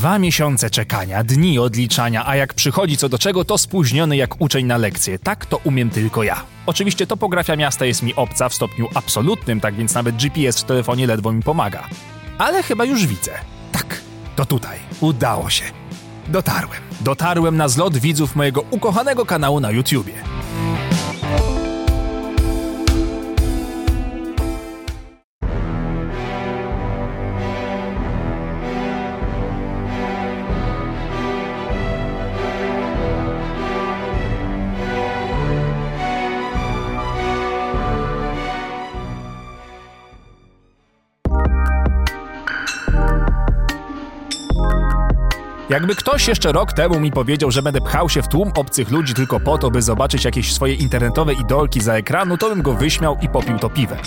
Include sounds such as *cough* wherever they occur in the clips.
Dwa miesiące czekania, dni odliczania, a jak przychodzi co do czego, to spóźniony jak uczeń na lekcję. Tak to umiem tylko ja. Oczywiście topografia miasta jest mi obca w stopniu absolutnym, tak więc nawet GPS w telefonie ledwo mi pomaga. Ale chyba już widzę. Tak, to tutaj. Udało się. Dotarłem. Dotarłem na zlot widzów mojego ukochanego kanału na YouTubie. Jakby ktoś jeszcze rok temu mi powiedział, że będę pchał się w tłum obcych ludzi tylko po to, by zobaczyć jakieś swoje internetowe idolki za ekranu, to bym go wyśmiał i popił to piwem.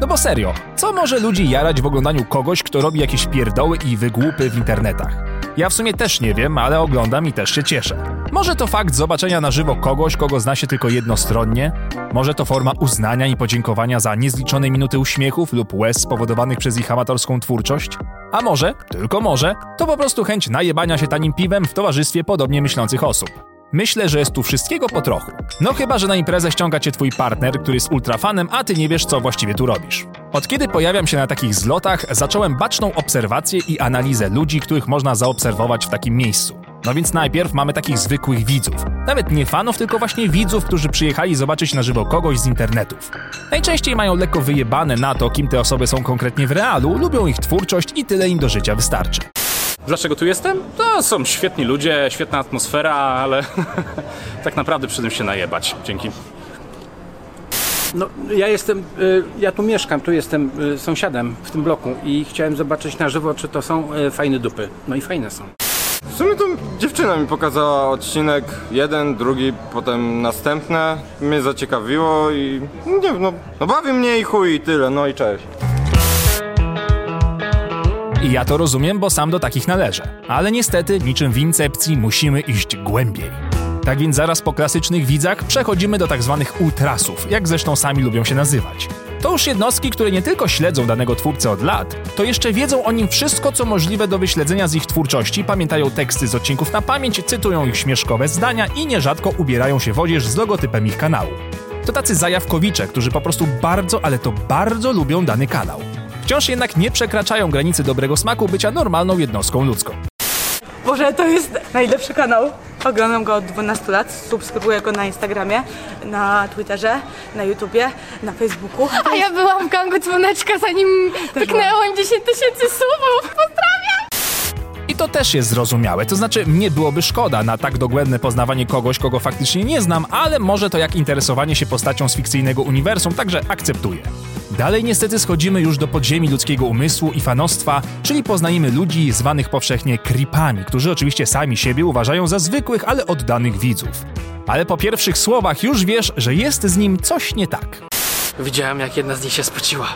No bo serio, co może ludzi jarać w oglądaniu kogoś, kto robi jakieś pierdoły i wygłupy w internetach? Ja w sumie też nie wiem, ale oglądam i też się cieszę. Może to fakt zobaczenia na żywo kogoś, kogo zna się tylko jednostronnie? Może to forma uznania i podziękowania za niezliczone minuty uśmiechów lub łez spowodowanych przez ich amatorską twórczość? A może, tylko może, to po prostu chęć najebania się tanim piwem w towarzystwie podobnie myślących osób. Myślę, że jest tu wszystkiego po trochu. No chyba, że na imprezę ściąga cię twój partner, który jest ultrafanem, a ty nie wiesz, co właściwie tu robisz. Od kiedy pojawiam się na takich zlotach, zacząłem baczną obserwację i analizę ludzi, których można zaobserwować w takim miejscu. No więc najpierw mamy takich zwykłych widzów. Nawet nie fanów, tylko właśnie widzów, którzy przyjechali zobaczyć na żywo kogoś z internetów. Najczęściej mają lekko wyjebane na to, kim te osoby są konkretnie w realu, lubią ich twórczość i tyle im do życia wystarczy. Dlaczego tu jestem? To są świetni ludzie, świetna atmosfera, ale *laughs* tak naprawdę przy tym się najebać. Dzięki. No, ja jestem, y, ja tu mieszkam, tu jestem y, sąsiadem w tym bloku i chciałem zobaczyć na żywo, czy to są y, fajne dupy. No i fajne są. W sumie to dziewczyna mi pokazała odcinek jeden, drugi, potem następne. Mnie zaciekawiło i nie wiem, no, no bawi mnie i chuj i tyle, no i cześć. I ja to rozumiem, bo sam do takich należę. Ale niestety, niczym w incepcji, musimy iść głębiej. Tak więc zaraz po klasycznych widzach przechodzimy do tak zwanych ultrasów, jak zresztą sami lubią się nazywać. To już jednostki, które nie tylko śledzą danego twórcę od lat, to jeszcze wiedzą o nim wszystko, co możliwe do wyśledzenia z ich twórczości, pamiętają teksty z odcinków na pamięć, cytują ich śmieszkowe zdania i nierzadko ubierają się w odzież z logotypem ich kanału. To tacy zajawkowicze, którzy po prostu bardzo, ale to bardzo lubią dany kanał. Wciąż jednak nie przekraczają granicy dobrego smaku bycia normalną jednostką ludzką. Boże, to jest najlepszy kanał. Oglądam go od 12 lat, subskrybuję go na Instagramie, na Twitterze, na YouTubie, na Facebooku. A ja byłam w gangu dzwoneczka, zanim pyknęło im 10 tysięcy subów. Pozdrawiam! I to też jest zrozumiałe, to znaczy mnie byłoby szkoda na tak dogłębne poznawanie kogoś, kogo faktycznie nie znam, ale może to jak interesowanie się postacią z fikcyjnego uniwersum, także akceptuję. Dalej niestety schodzimy już do podziemi ludzkiego umysłu i fanostwa, czyli poznajemy ludzi zwanych powszechnie creepami, którzy oczywiście sami siebie uważają za zwykłych, ale oddanych widzów. Ale po pierwszych słowach już wiesz, że jest z nim coś nie tak. Widziałem, jak jedna z nich się spociła.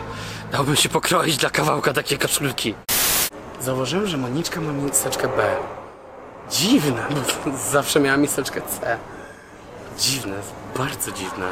Dałbym się pokroić dla kawałka takiej koszulki. Zauważyłem, że Moniczka ma miseczkę B. Dziwne, bo *laughs* zawsze miała miseczkę C. Dziwne, bardzo dziwne.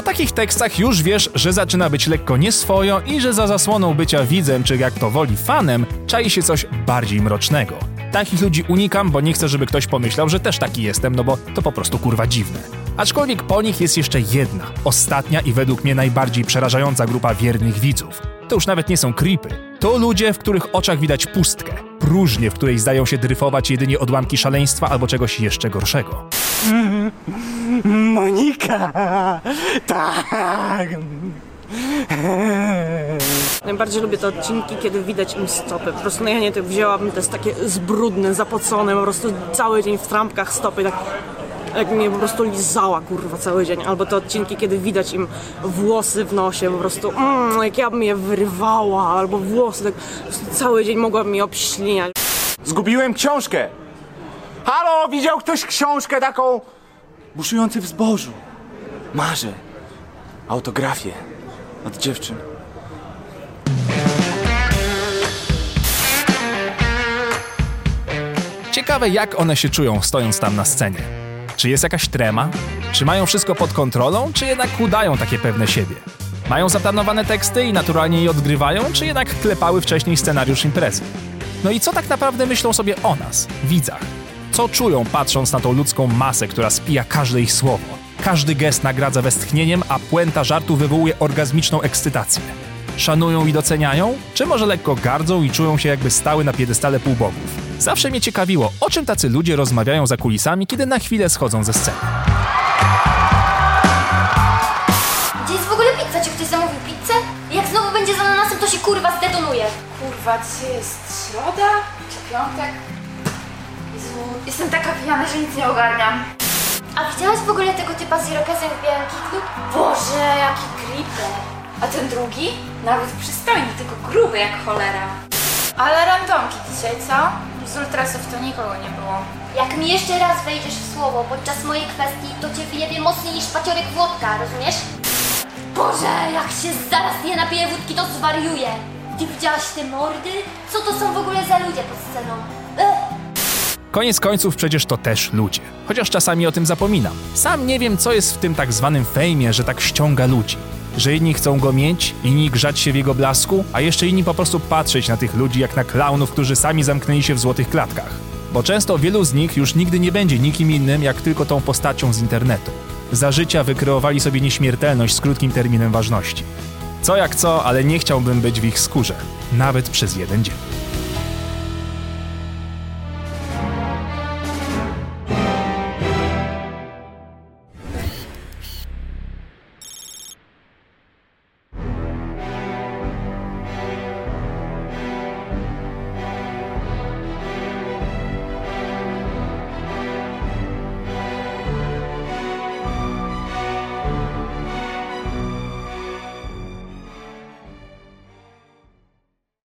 Po takich tekstach już wiesz, że zaczyna być lekko nieswojo i że za zasłoną bycia widzem, czy jak to woli fanem, czai się coś bardziej mrocznego. Takich ludzi unikam, bo nie chcę, żeby ktoś pomyślał, że też taki jestem, no bo to po prostu kurwa dziwne. Aczkolwiek po nich jest jeszcze jedna, ostatnia i według mnie najbardziej przerażająca grupa wiernych widzów. To już nawet nie są creepy. To ludzie, w których oczach widać pustkę, próżnię, w której zdają się dryfować jedynie odłamki szaleństwa albo czegoś jeszcze gorszego. *laughs* Monika! Tak! Najbardziej lubię te odcinki, kiedy widać im stopy. Po prostu no ja nie to wzięłabym, to jest takie zbrudne, zapocone, po prostu cały dzień w trampkach stopy, tak jak mnie po prostu lizała, kurwa, cały dzień. Albo te odcinki, kiedy widać im włosy w nosie, po prostu, mm, jak ja bym je wyrywała, albo włosy, tak po prostu cały dzień mogłabym je obśliniać. Zgubiłem książkę! Halo, widział ktoś książkę taką? Buszujący w zbożu. Marzę. Autografię. Od dziewczyn. Ciekawe, jak one się czują stojąc tam na scenie. Czy jest jakaś trema? Czy mają wszystko pod kontrolą, czy jednak udają takie pewne siebie? Mają zaplanowane teksty i naturalnie je odgrywają, czy jednak klepały wcześniej scenariusz imprezy? No i co tak naprawdę myślą sobie o nas, widzach? Co czują patrząc na tą ludzką masę, która spija każde ich słowo? Każdy gest nagradza westchnieniem, a puenta żartu wywołuje orgazmiczną ekscytację. Szanują i doceniają? Czy może lekko gardzą i czują się jakby stały na piedestale półbogów? Zawsze mnie ciekawiło, o czym tacy ludzie rozmawiają za kulisami, kiedy na chwilę schodzą ze sceny. Gdzie jest w ogóle pizza? Czy ktoś zamówił pizzę? Jak znowu będzie z ananasem, to się kurwa zdetonuje. Kurwa, dzisiaj jest środa czy piątek? Jezu, jestem taka pijana, że nic nie ogarniam. A widziałaś w ogóle tego typa z irokezem w białym kitlu? Boże, jaki creeper. A ten drugi? Nawet przystojny, tylko gruby jak cholera. Ale randomki dzisiaj, co? Z ultrasów to nikogo nie było. Jak mi jeszcze raz wejdziesz w słowo podczas mojej kwestii, to cię wyjebie mocniej niż paciorek włodka, rozumiesz? Boże, jak się zaraz nie napiję wódki, to zwariuję. Ty widziałaś te mordy? Co to są w ogóle za ludzie pod sceną? Koniec końców przecież to też ludzie. Chociaż czasami o tym zapominam. Sam nie wiem, co jest w tym tak zwanym fejmie, że tak ściąga ludzi. Że jedni chcą go mieć, inni grzać się w jego blasku, a jeszcze inni po prostu patrzeć na tych ludzi jak na klaunów, którzy sami zamknęli się w złotych klatkach. Bo często wielu z nich już nigdy nie będzie nikim innym, jak tylko tą postacią z internetu. Za życia wykreowali sobie nieśmiertelność z krótkim terminem ważności. Co jak co, ale nie chciałbym być w ich skórze. Nawet przez jeden dzień.